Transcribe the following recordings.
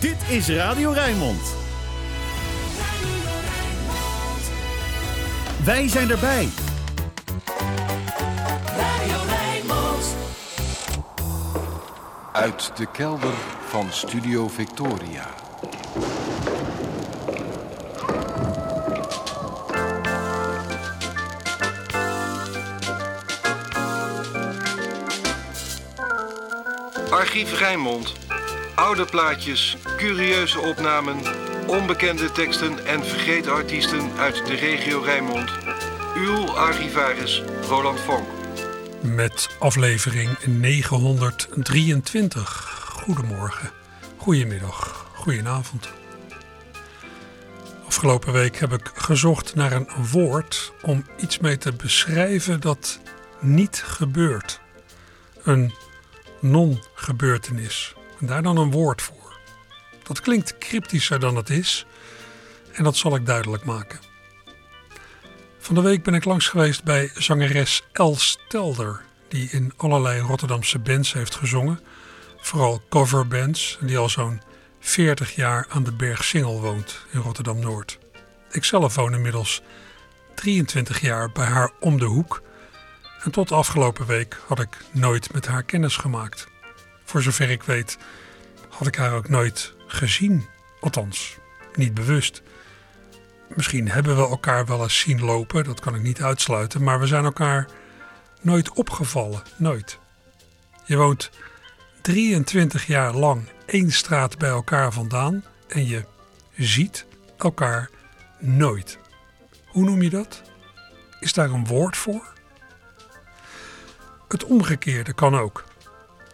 Dit is Radio Rijnmond. Wij zijn erbij. Radio Rijnmond. Uit de kelder van Studio Victoria. Archief Rijnmond. Oude plaatjes, curieuze opnamen, onbekende teksten en vergeten artiesten uit de regio Rijnmond. Uw archivaris Roland Vonk. Met aflevering 923. Goedemorgen, goedemiddag, goedenavond. Afgelopen week heb ik gezocht naar een woord om iets mee te beschrijven dat niet gebeurt. Een non-gebeurtenis. En daar dan een woord voor. Dat klinkt cryptischer dan het is en dat zal ik duidelijk maken. Van de week ben ik langs geweest bij zangeres Els Stelder, die in allerlei Rotterdamse bands heeft gezongen, vooral coverbands, die al zo'n 40 jaar aan de Berg Singel woont in Rotterdam Noord. Ik zelf woon inmiddels 23 jaar bij haar om de hoek en tot afgelopen week had ik nooit met haar kennis gemaakt. Voor zover ik weet had ik haar ook nooit gezien, althans niet bewust. Misschien hebben we elkaar wel eens zien lopen, dat kan ik niet uitsluiten, maar we zijn elkaar nooit opgevallen, nooit. Je woont 23 jaar lang één straat bij elkaar vandaan en je ziet elkaar nooit. Hoe noem je dat? Is daar een woord voor? Het omgekeerde kan ook.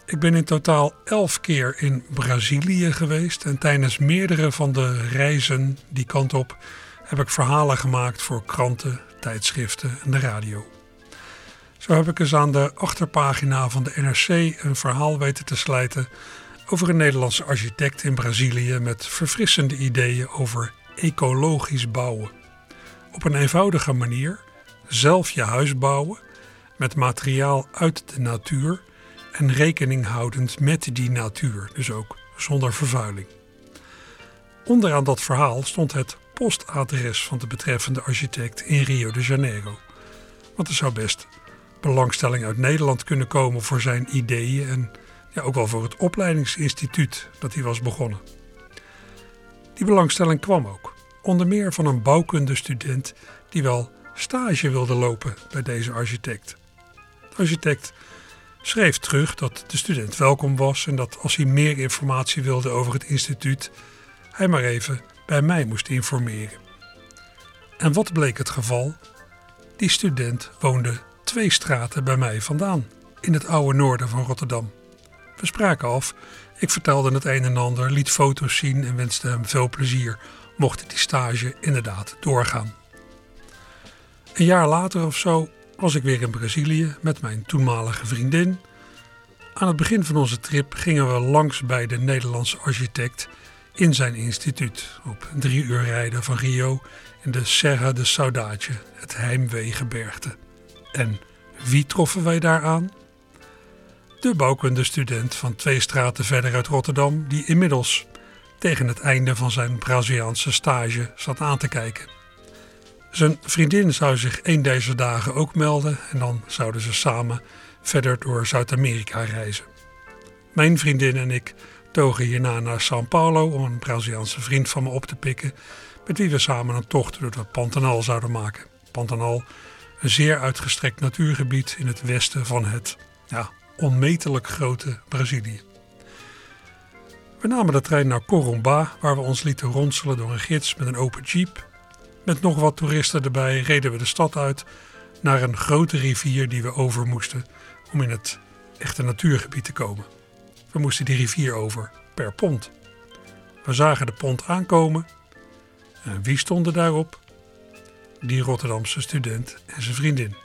Ik ben in totaal elf keer in Brazilië geweest en tijdens meerdere van de reizen die kant op heb ik verhalen gemaakt voor kranten, tijdschriften en de radio. Zo heb ik eens aan de achterpagina van de NRC een verhaal weten te slijten over een Nederlandse architect in Brazilië met verfrissende ideeën over ecologisch bouwen. Op een eenvoudige manier zelf je huis bouwen met materiaal uit de natuur en rekening houdend met die natuur, dus ook zonder vervuiling. Onderaan dat verhaal stond het postadres van de betreffende architect in Rio de Janeiro. Want er zou best belangstelling uit Nederland kunnen komen voor zijn ideeën en ja, ook wel voor het opleidingsinstituut dat hij was begonnen. Die belangstelling kwam ook, onder meer van een bouwkundestudent die wel stage wilde lopen bij deze architect. De architect schreef terug dat de student welkom was en dat als hij meer informatie wilde over het instituut, hij maar even bij mij moest informeren. En wat bleek het geval? Die student woonde twee straten bij mij vandaan, in het oude noorden van Rotterdam. We spraken af, ik vertelde het een en ander, liet foto's zien en wenste hem veel plezier, mocht die stage inderdaad doorgaan. Een jaar later of zo was ik weer in Brazilië met mijn toenmalige vriendin. Aan het begin van onze trip gingen we langs bij de Nederlandse architect in zijn instituut op drie uur rijden van Rio in de Serra de Saudade, het Heimweegebergte. En wie troffen wij daar aan? De bouwkundestudent van twee straten verder uit Rotterdam, die inmiddels tegen het einde van zijn Braziliaanse stage zat aan te kijken. Zijn vriendin zou zich een deze dagen ook melden en dan zouden ze samen verder door Zuid-Amerika reizen. Mijn vriendin en ik togen hierna naar São Paulo om een Braziliaanse vriend van me op te pikken, met wie we samen een tocht door het Pantanal zouden maken. Pantanal, een zeer uitgestrekt natuurgebied in het westen van het ja, onmetelijk grote Brazilië. We namen de trein naar Corumbá, waar we ons lieten ronselen door een gids met een open jeep. Met nog wat toeristen erbij reden we de stad uit naar een grote rivier die we over moesten om in het echte natuurgebied te komen. We moesten die rivier over per pont. We zagen de pont aankomen en wie stonden daarop? Die Rotterdamse student en zijn vriendin.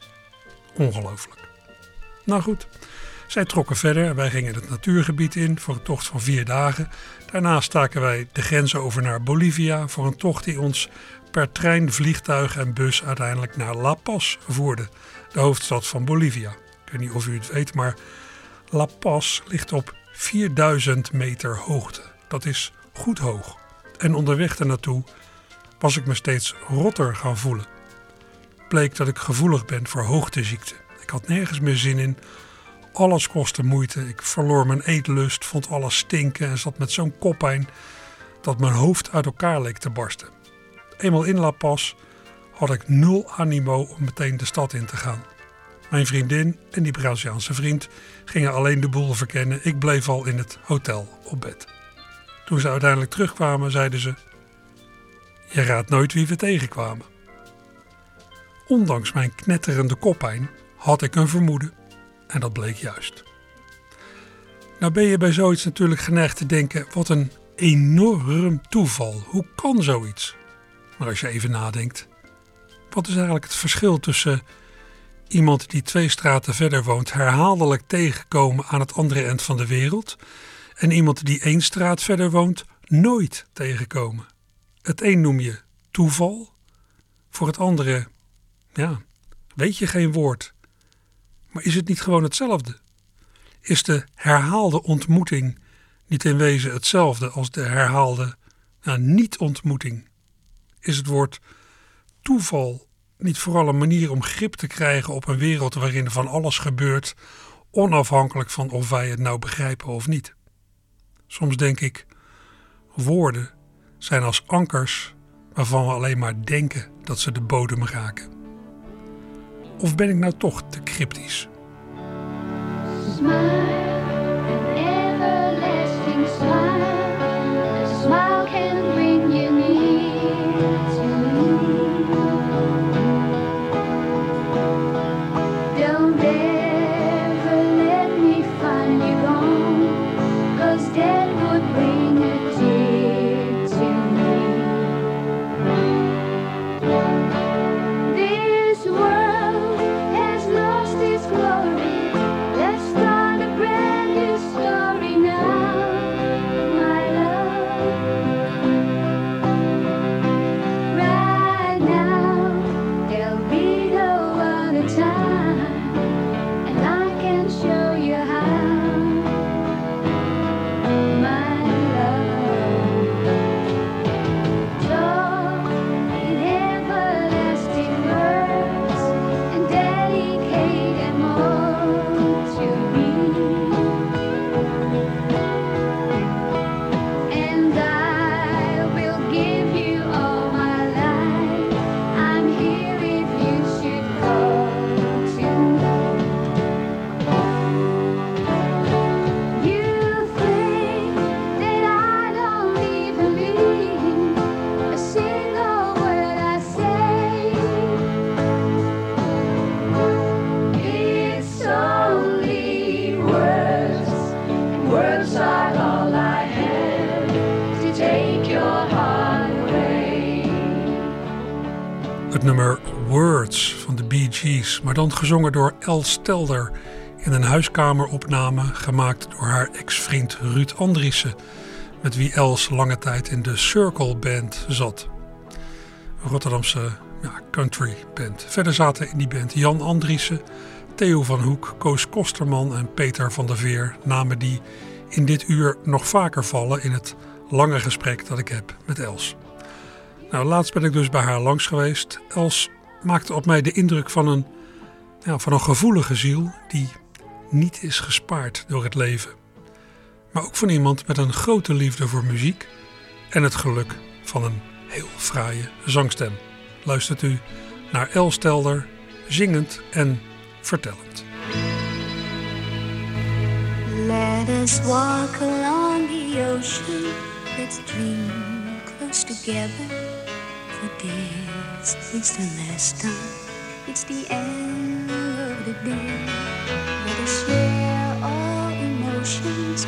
Ongelooflijk. Nou goed, zij trokken verder en wij gingen het natuurgebied in voor een tocht van vier dagen. Daarna staken wij de grens over naar Bolivia voor een tocht die ons per trein, vliegtuig en bus uiteindelijk naar La Paz voerde, de hoofdstad van Bolivia. Ik weet niet of u het weet, maar La Paz ligt op 4000 meter hoogte. Dat is goed hoog. En onderweg ernaartoe was ik me steeds rotter gaan voelen. Bleek dat ik gevoelig ben voor hoogteziekte. Ik had nergens meer zin in. Alles kostte moeite. Ik verloor mijn eetlust, vond alles stinken en zat met zo'n koppijn dat mijn hoofd uit elkaar leek te barsten. Eenmaal in La Paz had ik nul animo om meteen de stad in te gaan. Mijn vriendin en die Braziliaanse vriend gingen alleen de boel verkennen. Ik bleef al in het hotel op bed. Toen ze uiteindelijk terugkwamen, zeiden ze: Je raadt nooit wie we tegenkwamen. Ondanks mijn knetterende koppijn had ik een vermoeden en dat bleek juist. Nou ben je bij zoiets natuurlijk geneigd te denken: wat een enorm toeval. Hoe kan zoiets? Maar als je even nadenkt, wat is eigenlijk het verschil tussen iemand die twee straten verder woont herhaaldelijk tegenkomen aan het andere eind van de wereld en iemand die één straat verder woont nooit tegenkomen? Het een noem je toeval, voor het andere, ja, weet je geen woord. Maar is het niet gewoon hetzelfde? Is de herhaalde ontmoeting niet in wezen hetzelfde als de herhaalde nou, niet-ontmoeting? Is het woord toeval niet vooral een manier om grip te krijgen op een wereld waarin van alles gebeurt, onafhankelijk van of wij het nou begrijpen of niet? Soms denk ik, woorden zijn als ankers waarvan we alleen maar denken dat ze de bodem raken. Of ben ik nou toch te cryptisch? Maar dan gezongen door Els Stelder in een huiskameropname gemaakt door haar ex-vriend Ruud Andriessen, met wie Els lange tijd in de Circle Band zat. Een Rotterdamse ja, country band. Verder zaten in die band Jan Andriessen, Theo van Hoek, Koos Kosterman en Peter van der Veer, namen die in dit uur nog vaker vallen in het lange gesprek dat ik heb met Els. Nou, laatst ben ik dus bij haar langs geweest. Els maakte op mij de indruk van een ja, van een gevoelige ziel die niet is gespaard door het leven. Maar ook van iemand met een grote liefde voor muziek en het geluk van een heel fraaie zangstem. Luistert u naar El Stelder, zingend en vertellend. Let us walk along the ocean. Let's dream close together. This is the last time. It's the end of the day. Let us share all emotions.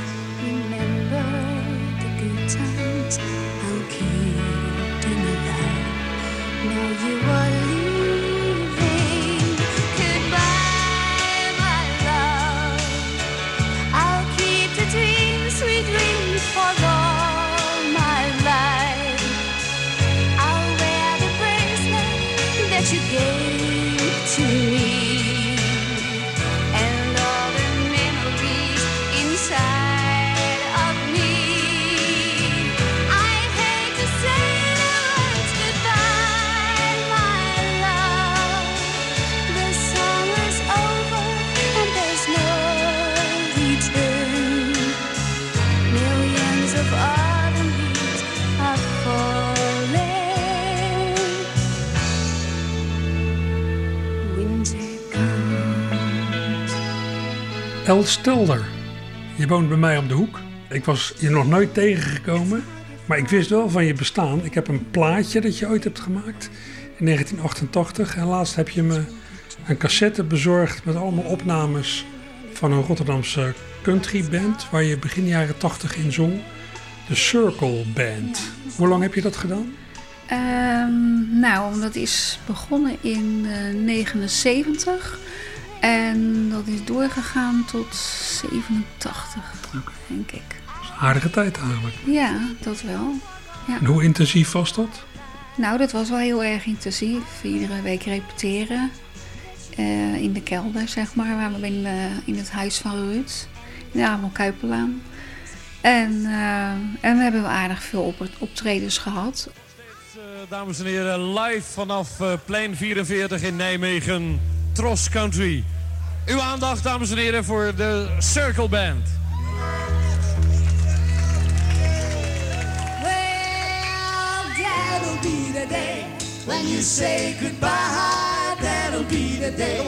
El Stelder, je woont bij mij om de hoek. Ik was je nog nooit tegengekomen, maar ik wist wel van je bestaan. Ik heb een plaatje dat je ooit hebt gemaakt in 1988. En laatst heb je me een cassette bezorgd met allemaal opnames van een Rotterdamse countryband waar je begin jaren 80 in zong. De Circle Band. Hoe lang heb je dat gedaan? Um, nou, dat is begonnen in uh, eh, 79 en dat is doorgegaan tot 87, denk ik. Dat is een aardige tijd eigenlijk. Ja, dat wel. Ja. En hoe intensief was dat? Nou, dat was wel heel erg intensief. Iedere week repeteren. Uh, in de kelder, zeg maar, waar we in, uh, in het huis van Ruud. In de Amel Kuipelaan. En, uh, en we hebben wel aardig veel op optredens gehad. dames en heren, live vanaf plein 44 in Nijmegen, Tros Country. Uw aandacht, dames en heren, voor de Circle Band. Well, that'll be the day when you say goodbye. That'll be the day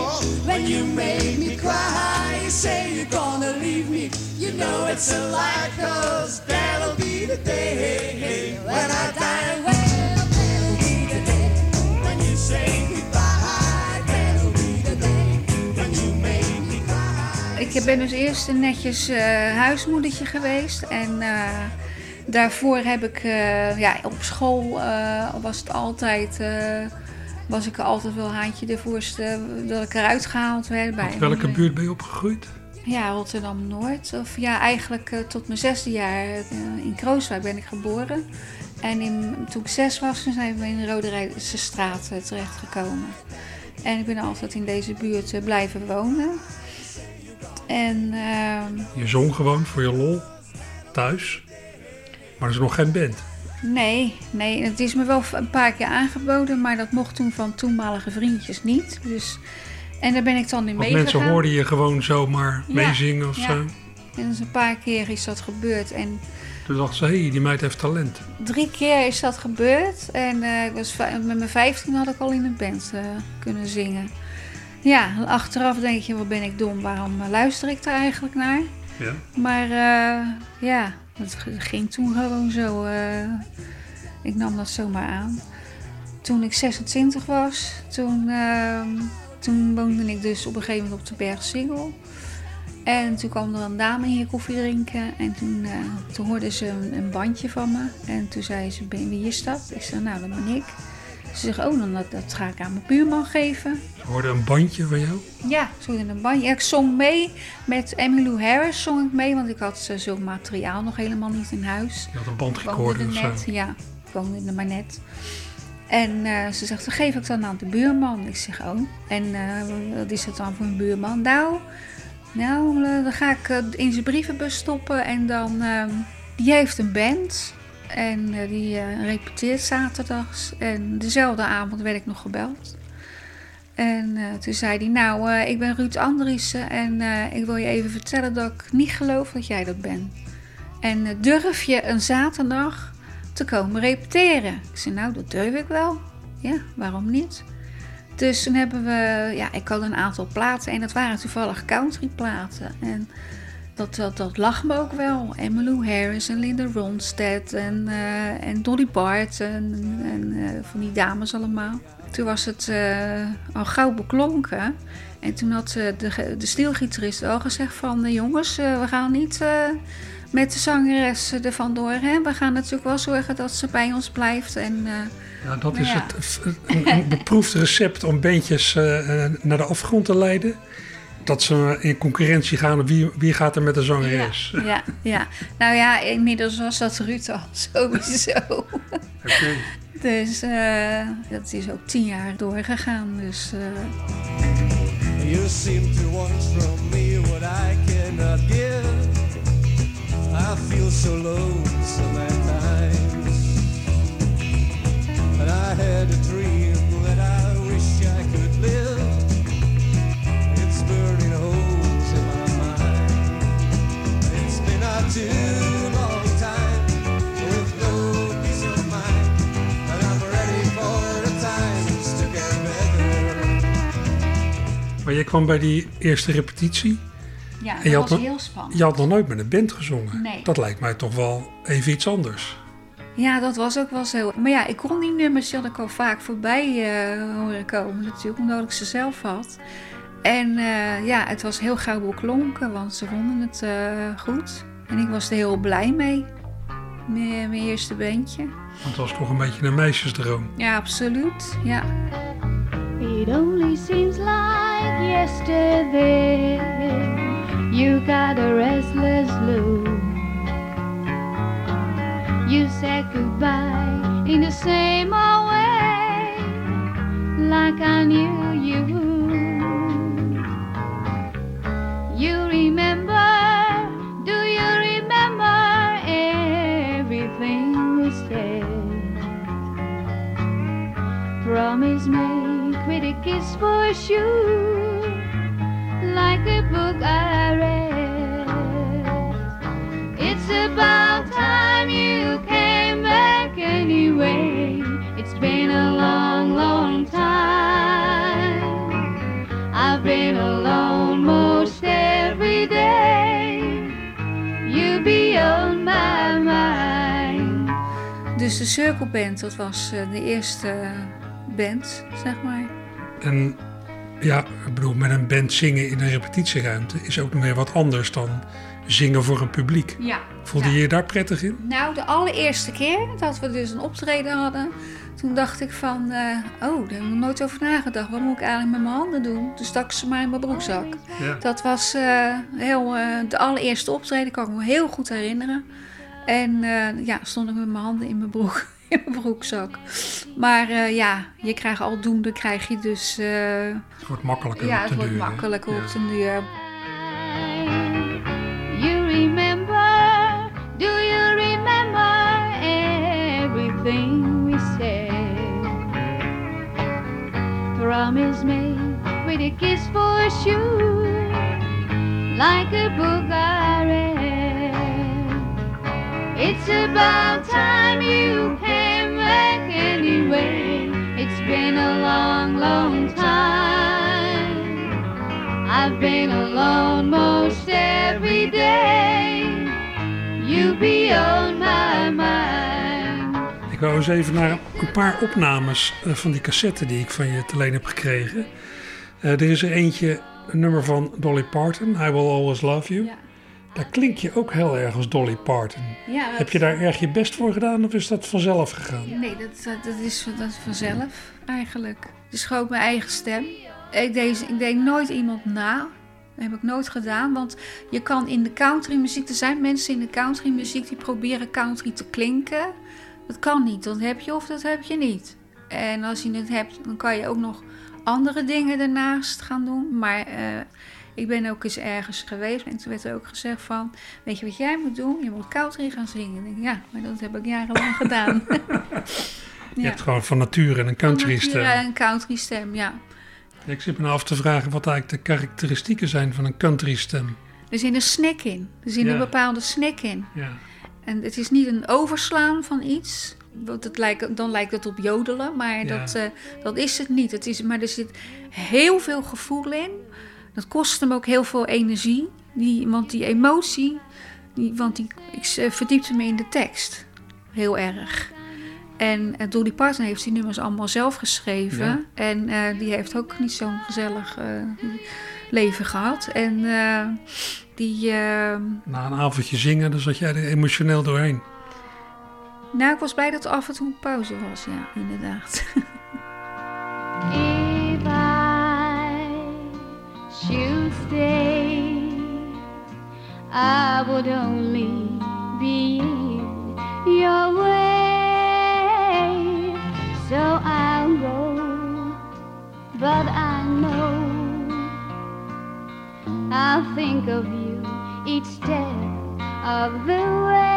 when you make me cry. You say you're gonna leave me. You know it's a lie, cause that'll be the day when I die. Well, that'll be the day when you say Ik ben dus eerst een netjes uh, huismoedertje geweest. En uh, daarvoor heb ik, uh, ja, op school was het altijd, was ik altijd wel haantje de voorste dat ik eruit gehaald werd. Bij welke buurt ben je opgegroeid? Ja, Rotterdam-Noord. Of ja, eigenlijk tot mijn zesde jaar in Krooswijk ben ik geboren. En in, toen ik zes was, zijn we in de Rode straat terechtgekomen. En ik ben altijd in deze buurt blijven wonen. En, uh, je zong gewoon voor je lol thuis, maar er is nog geen band. Nee, nee, het is me wel een paar keer aangeboden, maar dat mocht toen van toenmalige vriendjes niet. Dus, en daar ben ik dan in meegegaan. mensen hoorden je gewoon zomaar ja, meezingen of ja. zo. En dus een paar keer is dat gebeurd. En toen dacht ze, hé, hey, die meid heeft talent. Drie keer is dat gebeurd. En uh, ik was, met mijn 15 had ik al in een band uh, kunnen zingen. Ja, achteraf denk je, wat ben ik dom, waarom eh, luister ik er eigenlijk naar? Ja. Maar uh, ja, het ging toen gewoon zo. Uh, ik nam dat zomaar aan. Toen ik 26 was, toen, uh, toen woonde ik dus op een gegeven moment op de Berg Singel. En toen kwam er een dame hier koffie drinken. En toen, toen hoorde ze een, een, bandje van me. En toen zei ze, wie is dat? Ik zei, nou, dat ben ik. Ze zegt, oh, dan dat, dat ga ik aan mijn buurman geven. Ze hoorde een bandje van jou? Ja, ze hoorde een bandje. ik zong mee met Emmylou Harris, zong ik mee, want ik had zo'n materiaal nog helemaal niet in huis. Je had een of zo? Ja, ik woonde er maar net. En uh, ze zegt, dan geef ik dan aan de buurman. Ik zeg, oh, en uh, wat is het dan voor een buurman? Nou, nou uh, dan ga ik in zijn brievenbus stoppen en dan... Die heeft een band en uh, die uh, repeteert zaterdags. En dezelfde avond werd ik nog gebeld. En uh, toen zei hij, nou, ik ben Ruud Andriessen en ik wil je even vertellen dat ik niet geloof dat jij dat bent. En durf je een zaterdag te komen repeteren? Ik zei, nou, dat durf ik wel. Ja, waarom niet? Dus toen hebben we, ja, ik had een aantal platen en dat waren toevallig countryplaten. En dat, dat, dat lag me ook wel. Emmylou Harris en Linda Ronstadt en, uh, en Dolly Parton en, en uh, van die dames allemaal. Toen was het uh, al gauw beklonken. En toen had de, de steelgitarist al gezegd van... jongens, we gaan niet met de zangeres er vandoor. Hè? We gaan natuurlijk wel zorgen dat ze bij ons blijft. En, ja, dat is Het, een, een beproefd recept om bandjes naar de afgrond te leiden dat ze in concurrentie gaan. Wie, wie gaat er met de zangeres? Ja, ja, ja. Nou ja, inmiddels was dat Ruud al sowieso. Oké. Dus uh, dat is ook tien jaar doorgegaan. Dus, uh... You seem to want from me what I cannot give. I feel so lonesome kwam bij die eerste repetitie Ja, En dat je was had, heel spannend. je had nog nooit met een band gezongen. Nee. Dat lijkt mij toch wel even iets anders. Ja, dat was ook wel zo. Maar ja, ik kon die nummers die had ik al vaak voorbij eh, horen komen natuurlijk, omdat ik ze zelf had. En eh, ja, het was heel gauw beklonken, want ze vonden het eh, goed. En ik was er heel blij mee. Mijn, mijn eerste bandje. Want het was toch een beetje een meisjesdroom. Ja, absoluut. Ja. It only seems like yesterday you got a restless look. You said goodbye in the same old way, like I knew you. You remember, do you remember everything we said? Promise me with a kiss for sure, like a book I read. It's about time you came back anyway. It's been a long, long time. I've been alone most every day. You be on my mind. Dus de Cirkelband, dat was eh, de eerste band, zeg maar. En ja, ik bedoel, met een band zingen in een repetitieruimte is ook nog weer wat anders dan zingen voor een publiek. Ja. Voelde je je daar prettig in? Nou, de allereerste keer dat we dus een optreden hadden, toen dacht ik van, eh, oh, daar heb ik nog nooit over nagedacht. Wat moet ik eigenlijk met mijn handen doen? Toen stak ze maar in mijn broekzak. Ja. Dat was eh, heel, eh, de allereerste optreden, kan ik me heel goed herinneren. En ja, stond ik met mijn handen in mijn, broek, in mijn broekzak. Maar eh, ja, je krijgt aldoende, krijg je dus... eh, Het wordt makkelijker ja, op het de wordt duur, hè? makkelijker op de duur. You remember, do you remember everything we said? Promise me with a kiss for sure, like a book I read. It's about time you came back anyway. It's been a long, long time. I've been alone most every day. You be on my mind. Ik wou eens even naar een paar opnames eh, van die cassette die ik van je te leen heb gekregen. Eh, er is er eentje, een nummer van Dolly Parton, I Will Always Love You. Ja. Daar klink je ook heel erg als Dolly Parton. Ja, Heb je daar erg je best voor gedaan of is dat vanzelf gegaan? Nee, dat, dat, dat is dat is vanzelf eigenlijk. Het is gewoon mijn eigen stem. Ik deed, ik deed nooit iemand na. Dat heb ik nooit gedaan. Want je kan in de countrymuziek... Er zijn mensen in de countrymuziek die proberen country te klinken. Dat kan niet. Dat heb je of dat heb je niet. En als je het hebt, dan kan je ook nog andere dingen ernaast gaan doen. Maar eh, ik ben ook eens ergens geweest. En toen werd er ook gezegd van... Weet je wat jij moet doen? Je moet country gaan zingen. Ik ja, maar dat heb ik jarenlang gedaan. Je hebt gewoon van nature een country stem. Ja, een country stem, ja. Ik zit me nou af te vragen wat eigenlijk de karakteristieken zijn van een country stem. Er zit een snik in. Er zit Ja. een bepaalde snik in. Ja. En het is niet een overslaan van iets. Want het lijkt, dan lijkt het op jodelen, maar Ja. dat, eh, dat is het niet. Het is, maar er zit heel veel gevoel in. Dat kost hem ook heel veel energie. Die, want die emotie, die, want die, ik eh, verdiepte me in de tekst. Heel erg. En uh, Dolly Parton heeft die nummers allemaal zelf geschreven. Ja. En eh, die heeft ook niet zo'n gezellig eh, leven gehad. En eh, die... eh, Na een avondje zingen, dan zat jij er emotioneel doorheen. nou, ik was blij dat er af en toe een pauze was, ja, inderdaad. Stay, I would only be in your way. So I'll go, but I know I'll think of you each step of the way.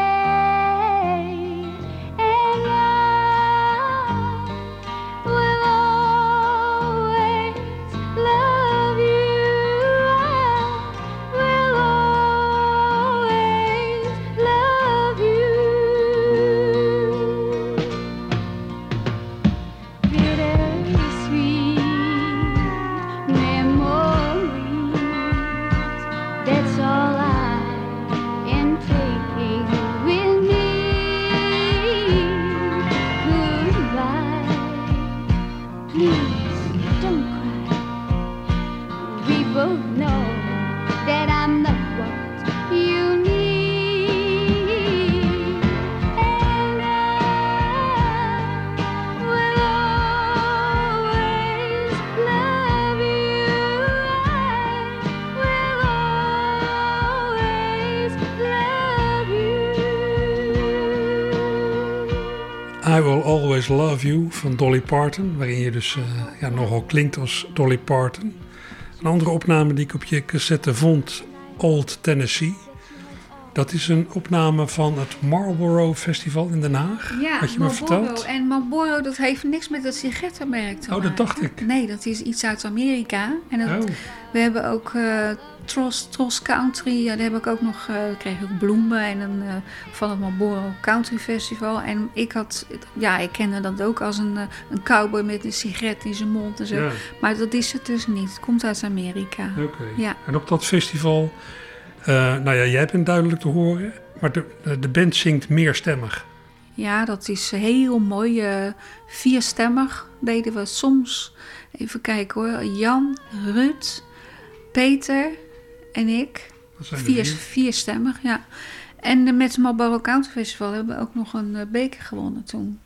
You van Dolly Parton, waarin je dus uh, ja, nogal klinkt als Dolly Parton. Een andere opname die ik op je cassette vond, Old Tennessee. Dat is een opname van het Marlboro Festival in Den Haag. Ja, had je Marlboro. me verteld? En Marlboro, dat heeft niks met het sigarettenmerk te Oh, dat dacht ik. Nee, dat is iets uit Amerika. En dat, Oh. We hebben ook eh Tross, Tross Country. Ja, daar heb ik ook nog, eh kreeg ik bloemen en een, eh, van het Marlboro Country Festival. En ik had, ja, ik kende dat ook als een, een cowboy met een sigaret in zijn mond en zo. Ja. Maar dat is het dus niet. Het komt uit Amerika. Oké. Ja. En op dat festival, nou ja, jij bent duidelijk te horen, maar de, de band zingt meerstemmig. Ja, dat is heel mooi. vierstemmig deden we soms. Even kijken hoor. Jan, Ruud, Peter en ik. Er Vier, vier. vierstemmig, ja. En met het Marlboro Country Festival hebben we ook nog een eh, beker gewonnen toen.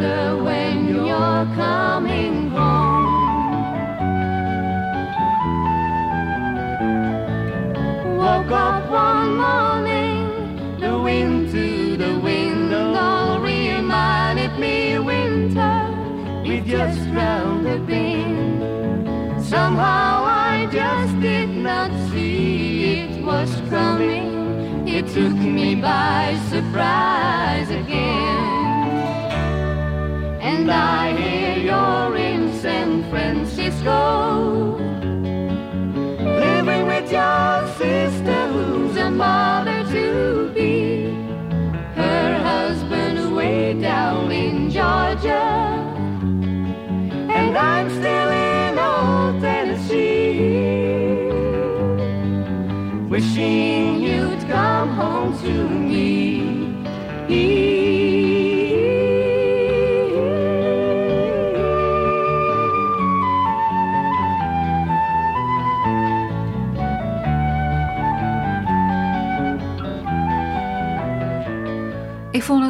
Wonder when you're coming home. Woke up one morning, the wind to the window reminded me winter we just round the bend. Somehow I just did not see it was coming. It took me by surprise again. And I hear you're in San Francisco.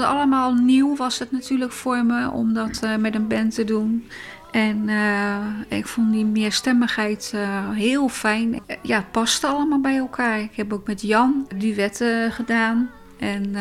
Het allemaal nieuw, was het natuurlijk voor me om dat eh, met een band te doen. En eh, ik vond die meerstemmigheid eh, heel fijn. Ja, het paste allemaal bij elkaar. Ik heb ook met Jan duetten gedaan. En,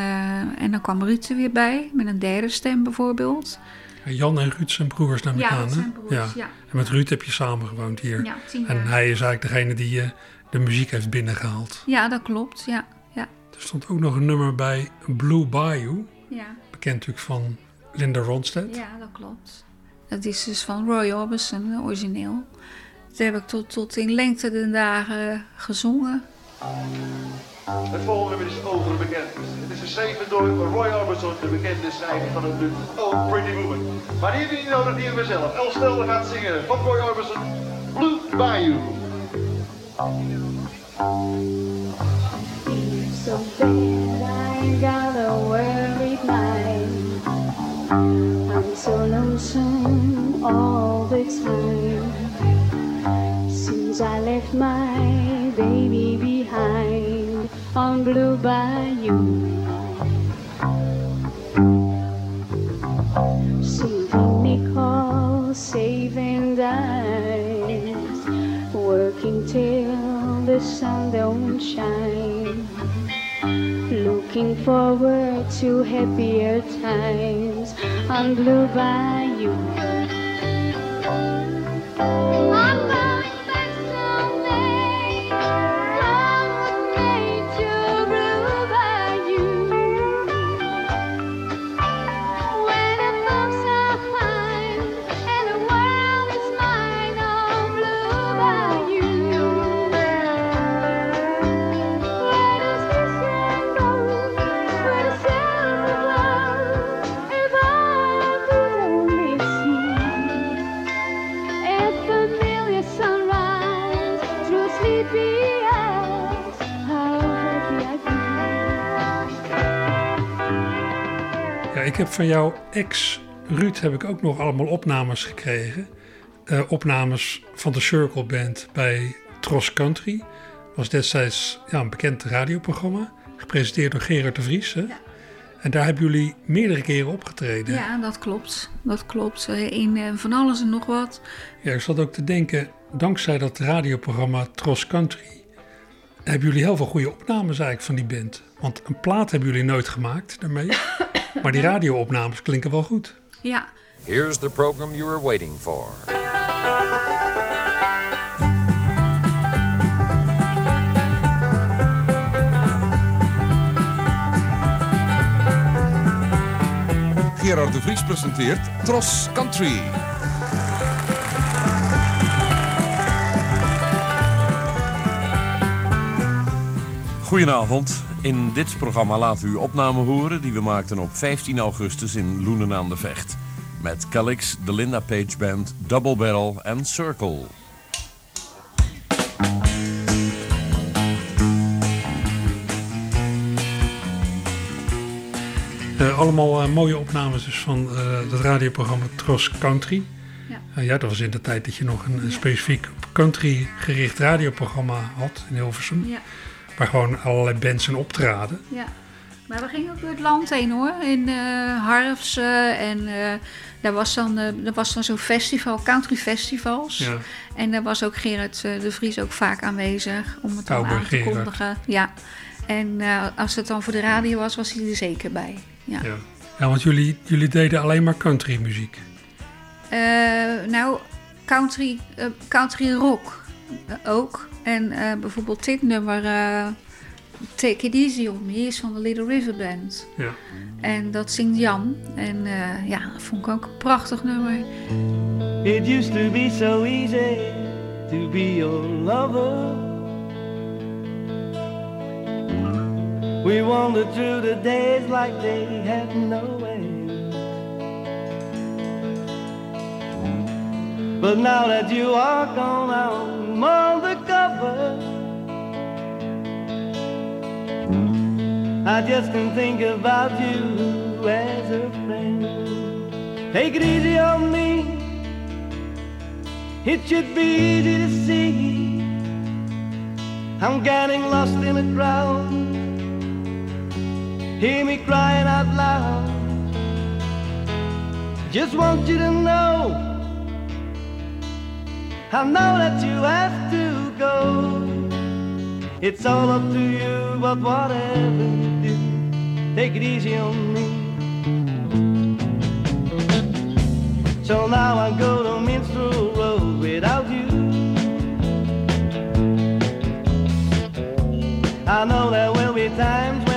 en dan kwam Ruud er weer bij, met een derde stem bijvoorbeeld. Ja, Jan en Ruud zijn broers naar Ja, dat hè? zijn broers, ja. En met Ruud heb je samen gewoond hier. Ja, tien en jaar. hij is eigenlijk degene die de muziek heeft binnengehaald. Ja, dat klopt. Ja, ja, Er stond ook nog een nummer bij Blue Bayou. Ja. Bekend natuurlijk van Linda Ronstadt. ja, dat klopt. Dat is dus van Roy Orbison, eh, origineel. Dat heb ik tot, tot in lengte de dagen gezongen. Het volgende nummer is overbekend. Het is geschreven door Roy Orbison, de bekende schrijver van het nummer Oh Pretty Woman. Maar die heeft hij niet nodig, die hebben we zelf. El Stelder gaat zingen van Roy Orbison, Blue Bayou. So bad I ain't got a worried mind. I'm so lonesome all the time. Since I left my baby behind on Blue Bayou. Saving nickel, saving dimes, working till the sun don't shine. Looking forward to happier times on Blue Bayou. I'm heb van jouw ex Ruud heb ik ook nog allemaal opnames gekregen. Eh, opnames van de Circle Band bij Tros Country. was destijds ja, een bekend radioprogramma. Gepresenteerd door Gerard de Vries. Hè? En daar hebben jullie meerdere keren opgetreden. Ja, dat klopt. Dat klopt. Eh, In eh, van alles en nog wat. Ja, ik zat ook te denken, dankzij dat radioprogramma Tros Country... hebben jullie heel veel goede opnames eigenlijk van die band. Want een plaat hebben jullie nooit gemaakt daarmee. maar die radioopnames klinken wel goed. Ja, Here's the program you were waiting for. Gerard de Vries presenteert Tros Country. Goedenavond. In dit programma laten we u opnamen horen die we maakten op 15 augustus in Loenen aan de Vecht. Met Calix, de Linda Page Band, Double Barrel en Circle. Eh, allemaal eh, mooie opnames dus van eh, het radioprogramma Tros Country. Ja. Eh, ja, dat was in de tijd dat je nog een, een specifiek country gericht radioprogramma had in Hilversum. ja, Waar gewoon allerlei bands in optraden. ja. Maar we gingen ook door het land heen hoor. In eh Harfsen en eh, daar was dan, eh, er was dan zo'n festival, country festivals. Ja. En daar was ook Gerard de Vries ook vaak aanwezig om het dan aan te Gerard. kondigen. Ja. En als het dan voor de radio was, was hij er zeker bij. Ja. Ja. Ja, want jullie, jullie deden alleen maar country muziek. Nou, country, country rock ook. En eh, bijvoorbeeld dit nummer, eh, Take It Easy On Me, is van de Little River Band. Ja. En dat zingt Jan. En eh, ja, dat vond ik ook een prachtig nummer. It used to be so easy to be your lover. We wandered through the days like they had no end. But now that you are gone, I'm on the I just can think about you as a friend. Take it easy on me. It should be easy to see. I'm getting lost in a crowd. Hear me crying out loud. Just want you to know. I know that you have to go. It's all up to you, but whatever you do, take it easy on me. So now I go to Minstrel Road without you. I know there will be times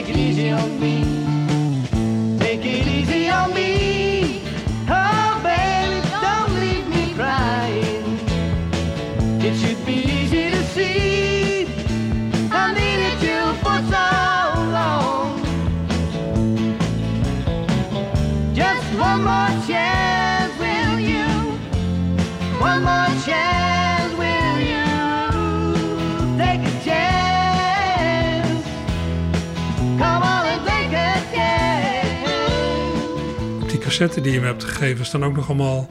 take it easy on me. Take it easy on me. Oh, baby, don't leave me crying. Die je me hebt gegeven staan ook nog allemaal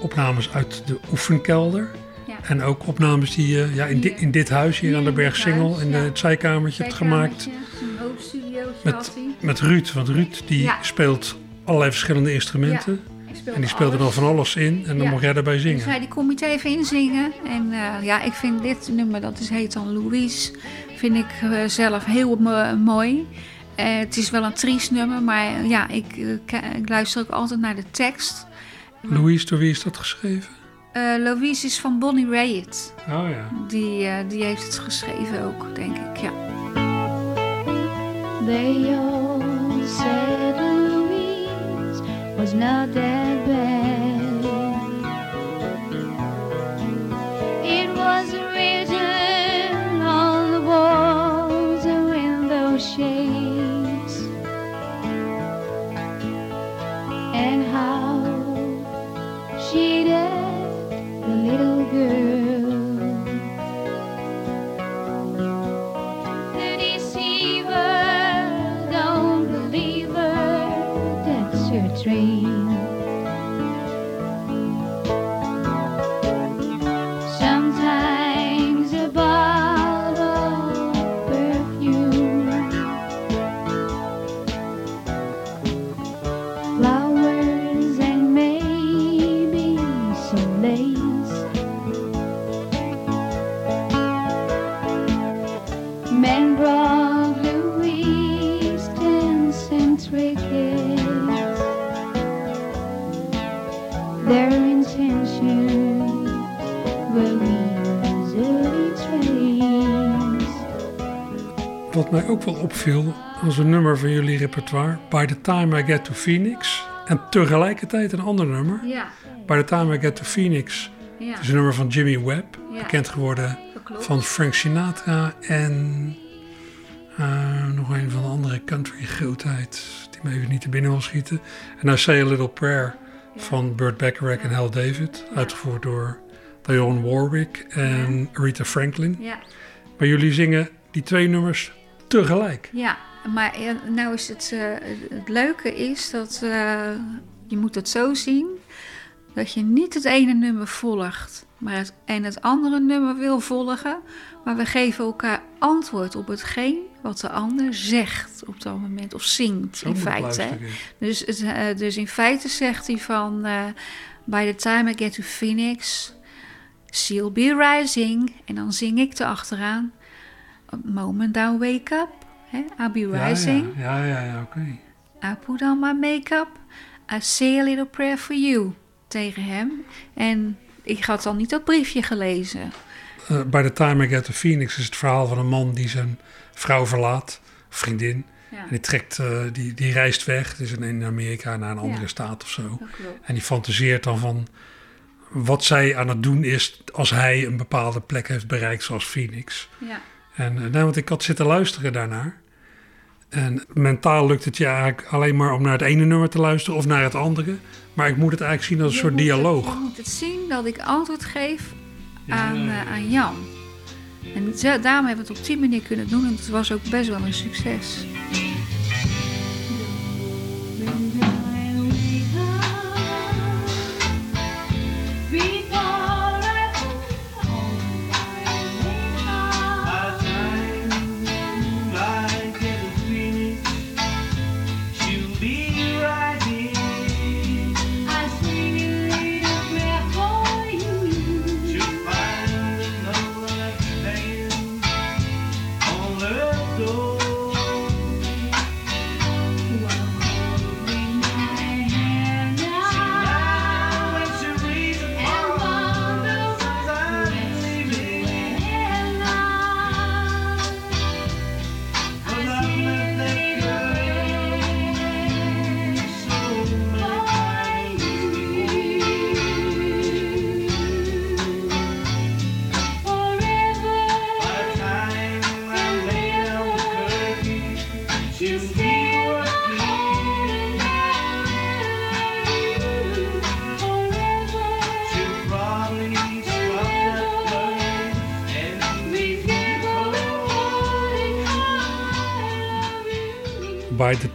opnames uit de oefenkelder. Ja. En ook opnames die je ja, in, di- in dit huis hier aan de Bergsingel in het zijkamertje hebt gemaakt. Met, met Ruud. Want Ruud die speelt allerlei verschillende instrumenten. En die speelde dan van alles in. En dan mocht jij daarbij Ik zingen. zei, die kom je even inzingen. En eh, ja, ik vind dit nummer, dat is, heet dan Louise, vind ik eh, zelf heel mo- mooi. Eh, het is wel een triest nummer, maar ja, ik, eh, ik luister ook altijd naar de tekst. Louise, door wie is dat geschreven? Eh, Louise is van Bonnie Raitt. Oh ja. Die, eh, die heeft het geschreven ook, denk ik. Ja. They all said Louise was not that bad. It was written on the walls and window shades. Mij ook wel opviel als een nummer van jullie repertoire, By the Time I Get to Phoenix. En tegelijkertijd een ander nummer. Ja. By the Time I Get to Phoenix. Ja. Het is een nummer van Jimmy Webb, Ja. bekend geworden van Frank Sinatra en eh, nog een van de andere country grootheid die me even niet te binnen wil schieten. En I Say a Little Prayer van Burt Bacharach en Hal David, uitgevoerd door Dionne Warwick en Rita Franklin. Ja. Maar jullie zingen die twee nummers tegelijk. Ja, maar eh, nou is het, eh, het leuke is dat eh, je moet het zo zien dat je niet het ene nummer volgt maar het, en het andere nummer wil volgen, maar we geven elkaar antwoord op hetgeen wat de ander zegt op dat moment of zingt Zo in feite. hè. Dus, het, dus in feite zegt hij van By the time I get to Phoenix, she'll be rising en dan zing ik erachteraan A moment I wake up, hè, I'll be rising. Ja, ja, ja, ja, oké. I put on my makeup. I say a little prayer for you. Tegen hem. En ik had dan niet dat briefje gelezen. Eh, By the Time I Get to Phoenix is het verhaal van een man die zijn vrouw verlaat, vriendin. Ja. En die, trekt, eh, die, die reist weg, het is in- in Amerika naar een andere Ja. staat of zo. En die fantaseert dan van wat zij aan het doen is als hij een bepaalde plek heeft bereikt, zoals Phoenix. Ja. En nou, want ik had zitten luisteren daarnaar. En mentaal lukt het je eigenlijk alleen maar om naar het ene nummer te luisteren of naar het andere. Maar ik moet het eigenlijk zien als een Je soort het- dialoog. je moet het zien dat ik antwoord geef aan, eh, aan Jan. En daarom hebben we het op die manier kunnen doen. En het was ook best wel een succes.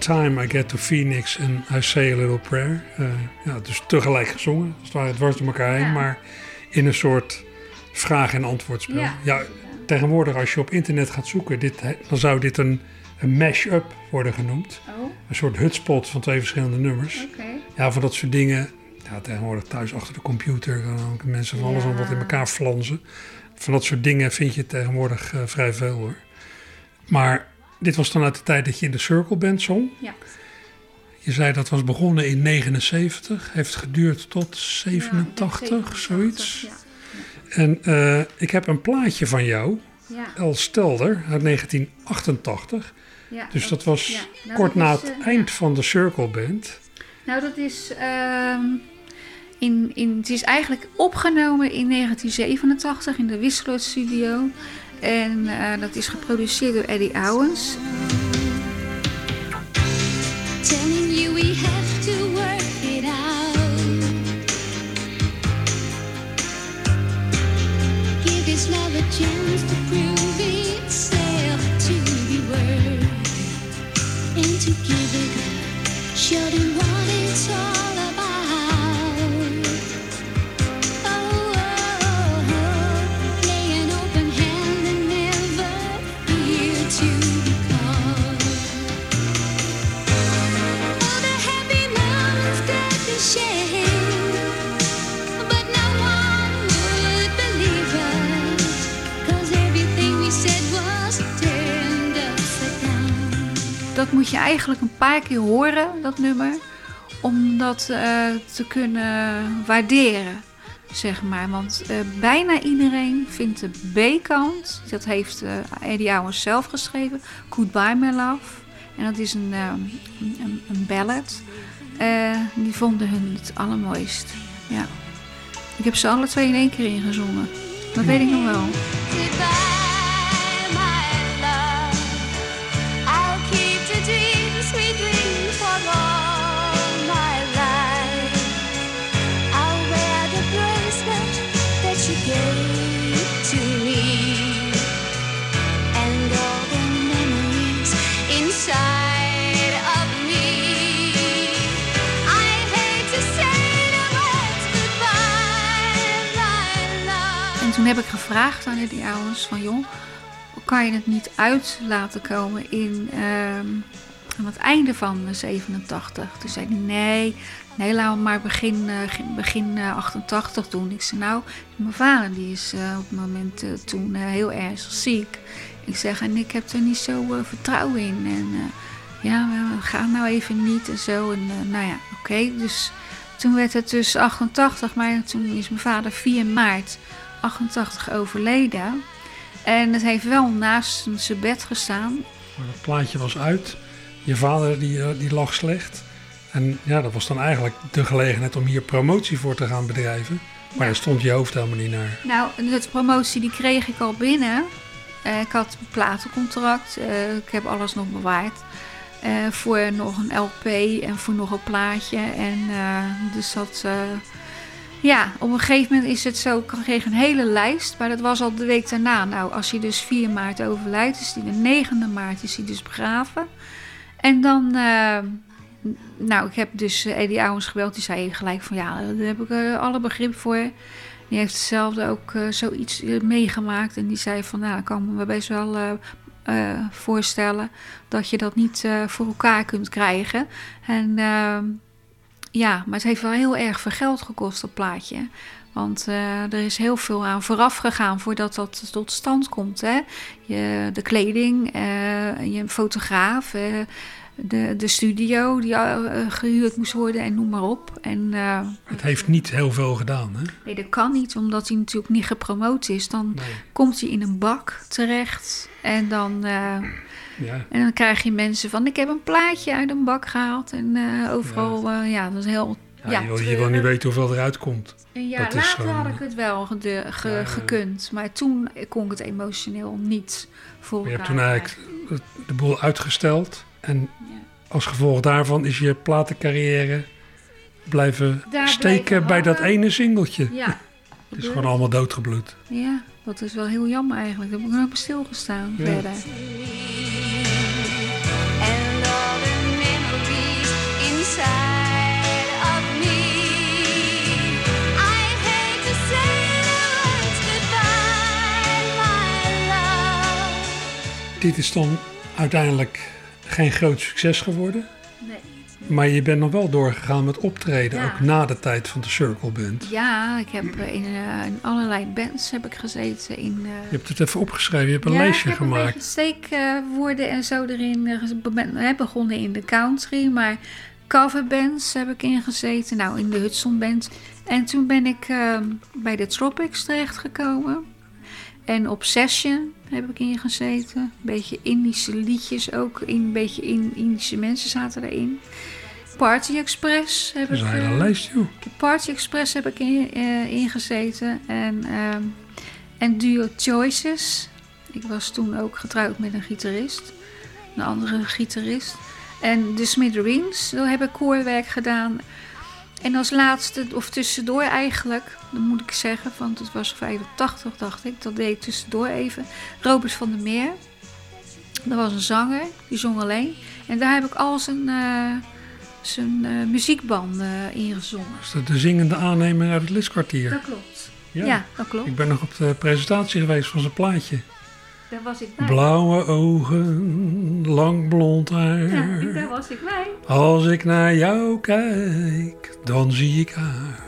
Time I get to Phoenix and I say a little prayer. Eh, ja, dus tegelijk gezongen, als het ware dwars door elkaar heen, maar in een soort vraag- en antwoordspel. Ja. Ja. tegenwoordig als je op internet gaat zoeken, dit, dan zou dit een, een mash-up worden genoemd. Oh, Een soort hutspot van twee verschillende nummers. Ja, van dat soort dingen. Ja, tegenwoordig thuis achter de computer dan ook mensen van alles aan wat in elkaar flansen. Van dat soort dingen vind je tegenwoordig eh, vrij veel hoor. Maar dit was dan uit de tijd dat je in de Circle Band zong. Ja. Je zei dat was begonnen in 79, heeft geduurd tot 87, zoiets. Ja. En eh, ik heb een plaatje van jou. El Stelder, uit 1988. Ja, dus dat was. Nou, kort dat na is, het eh, eind van de Circle Band. Nou, dat is, ehm, in, in, het is eigenlijk opgenomen in 1987 in de Wisseloord Studio. En eh, dat is geproduceerd door Eddie Owens. Telling you we have to moet je eigenlijk een paar keer horen, dat nummer, om dat eh, te kunnen waarderen. Zeg maar, want eh, bijna iedereen vindt de B-kant, dat heeft eh Eddie Owens zelf geschreven, Goodbye My Love. En dat is een, een, een- ballad. Die vonden hun het allermooist. Ja. Ik heb ze alle twee in één keer ingezongen. Dat weet ik nog wel. Toen heb ik gevraagd aan Eddie Owens van... joh, kan je het niet uit laten komen in, ehm, aan het einde van de 87? Toen zei hij nee, nee laten maar begin, eh, begin eh, 88 doen. Ik zei nou, mijn vader die is eh, op het moment eh, toen eh, heel ernstig ziek. Ik zeg en ik heb er niet zo eh, vertrouwen in. En eh, ja, we gaan nou even niet en zo. En eh, nou ja, oké, dus... Toen werd het dus 88, maar toen is mijn vader 4 maart 88 overleden. En het heeft wel naast zijn bed gestaan. Het plaatje was uit. Je vader die, eh, die lag slecht. En ja, dat was dan eigenlijk de gelegenheid om hier promotie voor te gaan bedrijven. Maar daar stond je hoofd helemaal niet naar. Nou, de promotie die kreeg ik al binnen. Eh, ik had een platencontract. Eh, ik heb alles nog bewaard. Voor nog een LP en voor nog een plaatje. En dus dat... ja, op een gegeven moment is het zo, ik kreeg een hele lijst, maar dat was al de week daarna. Nou, als hij dus 4 maart overlijdt, is hij de 9e maart is hij dus begraven. En dan, eh, nou, ik heb dus eh, Eddie Owens gebeld, die zei gelijk van ja, daar heb ik eh, alle begrip voor. Die heeft hetzelfde ook zoiets meegemaakt en die zei van nou, ik kan me best wel voorstellen dat je dat niet voor elkaar kunt krijgen. En ehm, ja, maar het heeft wel heel erg veel geld gekost, dat plaatje. Want eh, er is heel veel aan vooraf gegaan voordat dat tot stand komt. Hè? Je, de kleding, eh, je fotograaf, eh, de, de studio die eh, gehuurd moest worden en noem maar op. En eh, Het heeft niet heel veel gedaan, hè? nee, dat kan niet, omdat hij natuurlijk niet gepromoot is. Dan komt hij in een bak terecht en dan... eh, Ja. en dan krijg je mensen van, ik heb een plaatje uit een bak gehaald. En overal, ja. ja, dat is heel... Ja, je, wil, je wil niet weten hoeveel eruit komt. Een jaar Dat is later gewoon- had ik het wel ge- gekund. Maar toen kon ik het emotioneel niet voor Je hebt toen eigenlijk de boel uitgesteld. En als gevolg daarvan is je platencarrière blijven Daar steken blijven bij dat ene singeltje. Ja. Het is gewoon allemaal doodgebloed. Ja, dat is wel heel jammer eigenlijk. Daar heb ik nog bij stilgestaan Ja. verder. And all the memories inside of me. I hate to say the words goodbye, my love. Dit is dan uiteindelijk geen groot succes geworden. Nee. Maar je bent nog wel doorgegaan met optreden, Ja. ook na de tijd van de Circle Band. Ja, ik heb eh, in, eh, in allerlei bands heb ik gezeten. In, eh, Je hebt het even opgeschreven, je hebt een ja, lijstje ik heb gemaakt. een beetje steekwoorden en zo erin. begonnen in de country, maar coverbands heb ik ingezeten. Nou, in de Hudson Band. En toen ben ik ehm, bij de Tropics terechtgekomen. En Obsession heb ik ingezeten. Een beetje Indische liedjes ook. Een beetje in, Indische mensen zaten erin. Party Express heb Dat is ik... een hele eh, lijst, joh. Party Express heb ik in, eh, ingezeten. En, ehm, en Duo Choices. Ik was toen ook getrouwd met een gitarist. Een andere gitarist. En de Smithereens, daar heb ik koorwerk gedaan. En als laatste, of tussendoor eigenlijk, dat moet ik zeggen, want het was 85 dacht ik. Dat deed ik tussendoor even. Robert van der Meer. Dat was een zanger, die zong alleen. En daar heb ik al zijn, eh, zijn eh, muziekband eh ingezongen. Is dat de zingende aannemer uit het liskwartier? Dat klopt. Ja, dat klopt. Ik ben nog op de presentatie geweest van zijn plaatje. Daar was ik bij. Blauwe ogen, lang blond haar. Ja, ik- daar was ik bij. Als ik naar jou kijk, dan zie ik haar.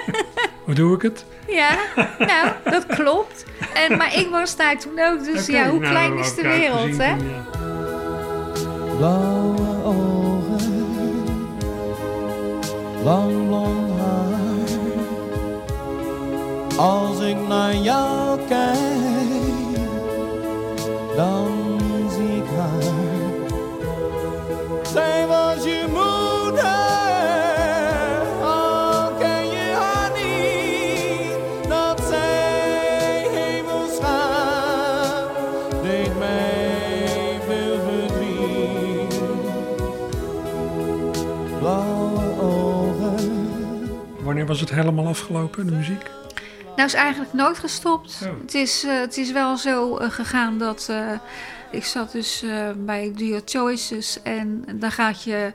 Hoe doe ik het? Ja, nou, dat klopt. En, maar ik was daar toen ook, dus ja, hoe nou, klein is de wereld, gezien hè? ja. Blauwe ogen, lang blond haar. Als ik naar jou kijk, dan zie ik haar. Zij was je moeder, al ken je haar niet. Dat zij hemels gaat, deed mij veel verdriet. Blauwe ogen. Wanneer was het helemaal afgelopen, de muziek? Nou is eigenlijk nooit gestopt. Het, is, eh, het is wel zo eh, gegaan dat eh, ik zat dus bij Duo Choices en dan gaat je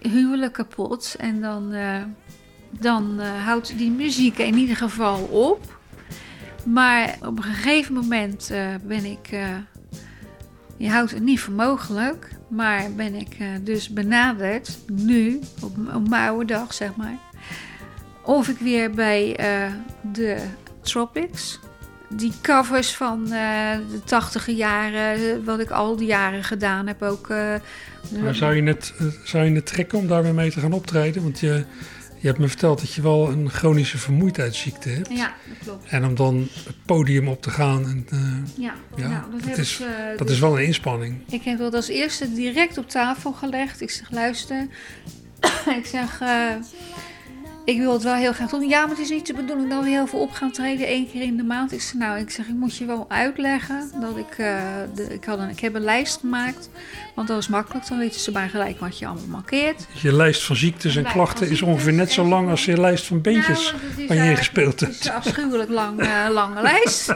huwelijk kapot en dan, dan houdt die muziek in ieder geval op. Maar op een gegeven moment ben ik, je houdt het niet voor mogelijk, maar ben ik dus benaderd nu, op, op mijn oude dag zeg maar of ik weer bij eh, de Tropics. Die covers van eh, de tachtige jaren, eh, wat ik al die jaren gedaan heb ook. Maar zou je, het, zou je het trekken om daar weer mee te gaan optreden? Want je, je hebt me verteld dat je wel een chronische vermoeidheidsziekte hebt. Ja, dat klopt. En om dan het podium op te gaan. En, Ja, ja nou, dat is, ik, dat dus- is wel een inspanning. Ik heb dat als eerste direct op tafel gelegd. Ik zeg, luister. ik zeg, ik wil het wel heel graag doen. Ja, maar het is niet de bedoeling dat we heel veel op gaan treden. één keer in de maand. Ik zeg, nou, ik zeg, ik moet je wel uitleggen. Dat ik, eh, de, ik, had een, ik heb een lijst gemaakt. Want dat is makkelijk. Dan weten ze maar gelijk wat je allemaal mankeert. Je lijst van ziektes en klachten is ongeveer net zo lang als je lijst van beentjes Nou, waar je in gespeeld Het is hebt. een afschuwelijk lang, eh, lange lijst.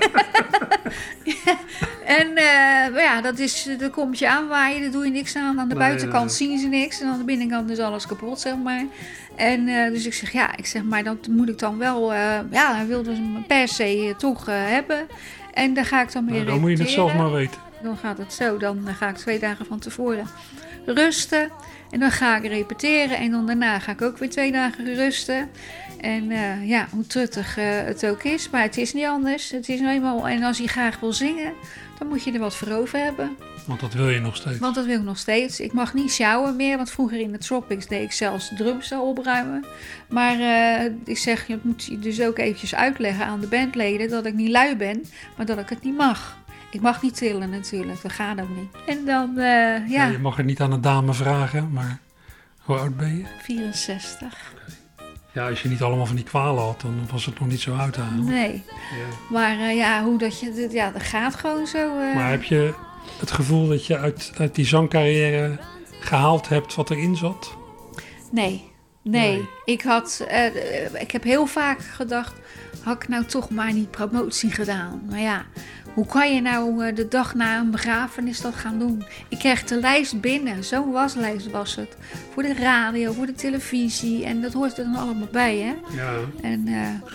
en eh, maar ja, dat is, daar komt je aanwaaien, daar doe je niks aan. Aan de Nee, buitenkant zien ze niks en aan de binnenkant is alles kapot, zeg maar. En eh, dus ik zeg, ja, ik zeg, maar dat moet ik dan wel, eh, ja, hij wilde ze per se toch hebben. En daar ga ik dan mee Nou, dan moet je het zelf maar weten. Dan gaat het zo. Dan ga ik twee dagen van tevoren rusten. En dan ga ik repeteren. En dan daarna ga ik ook weer twee dagen rusten. En eh, ja, hoe truttig eh, het ook is. Maar het is niet anders. Het is nou eenmaal... En als je graag wil zingen, dan moet je er wat voor over hebben. Want dat wil je nog steeds. Want dat wil ik nog steeds. Ik mag niet sjouwen meer. Want vroeger in de Tropics deed ik zelfs de drums opruimen. Maar eh, ik zeg, je moet je dus ook eventjes uitleggen aan de bandleden... dat ik niet lui ben, maar dat ik het niet mag. Ik mag niet trillen natuurlijk. Dat gaat ook niet. En dan, eh, Ja, ja, je mag het niet aan een dame vragen, maar hoe oud ben je? 64. Ja, als je niet allemaal van die kwalen had, dan was het nog niet zo uit te halen. Nee. Maar eh, ja, hoe dat je... Ja, dat gaat gewoon zo. eh. Maar heb je het gevoel dat je uit, uit die zangcarrière gehaald hebt wat erin zat? Nee, nee. Ik, had, ik heb heel vaak gedacht, had ik nou toch maar niet promotie gedaan? Maar ja, hoe kan je nou eh, de dag na een begrafenis dat gaan doen? Ik kreeg de lijst binnen, zo'n waslijst was het. Voor de radio, voor de televisie en dat hoort er dan allemaal bij, hè? Ja. En, eh,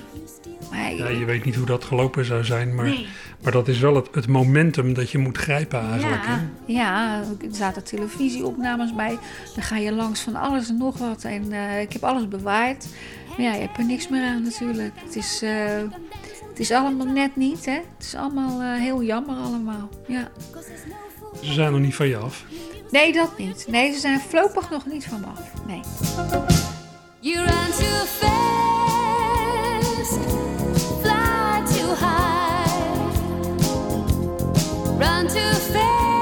maar Ja, je weet niet hoe dat gelopen zou zijn, maar, Nee. maar dat is wel het, het momentum dat je moet grijpen eigenlijk. Ja, hè? ja, er zaten televisieopnames bij. Dan ga je langs van alles en nog wat. En eh, ik heb alles bewaard. Maar ja, je hebt er niks meer aan natuurlijk. Het is, het is allemaal net niet, hè. Het is allemaal eh, heel jammer allemaal, ja. Ze zijn nog niet van je af. Nee, dat niet. Nee, ze zijn voorlopig nog niet van me af. Nee. You run too fast, fly too high, run too fast,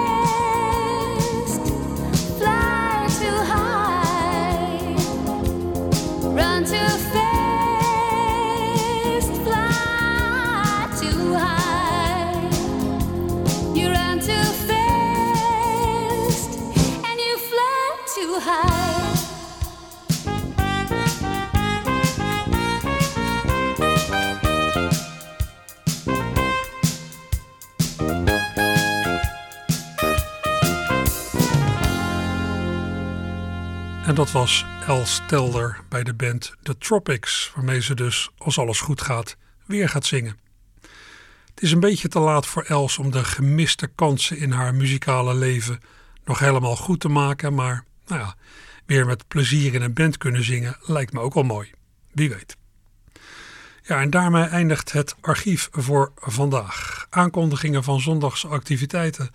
was El Stelder bij de band The Tropics, waarmee ze dus, als alles goed gaat, weer gaat zingen. Het is een beetje te laat voor Els om de gemiste kansen in haar muzikale leven nog helemaal goed te maken, maar nou ja, weer met plezier in een band kunnen zingen lijkt me ook wel mooi. Wie weet. Ja, en daarmee eindigt het archief voor vandaag. Aankondigingen van zondagse activiteiten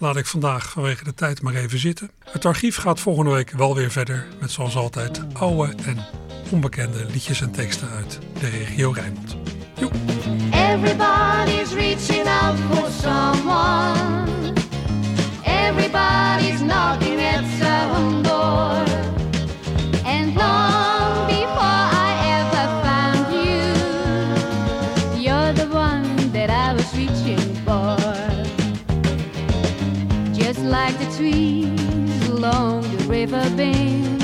laat ik vandaag vanwege de tijd maar even zitten. Het archief gaat volgende week wel weer verder met zoals altijd oude en onbekende liedjes en teksten uit de regio Rijnmond. Everybody's reaching out for someone. Everybody's at some door. Like the trees along the river bank,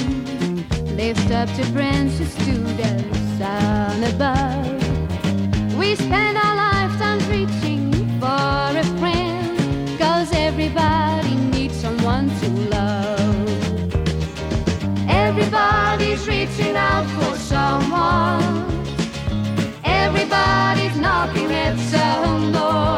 lift up the branches to the sun above. We spend our lifetimes reaching for a friend, cause everybody needs someone to love. Everybody's reaching out for someone. Everybody's knocking at some door.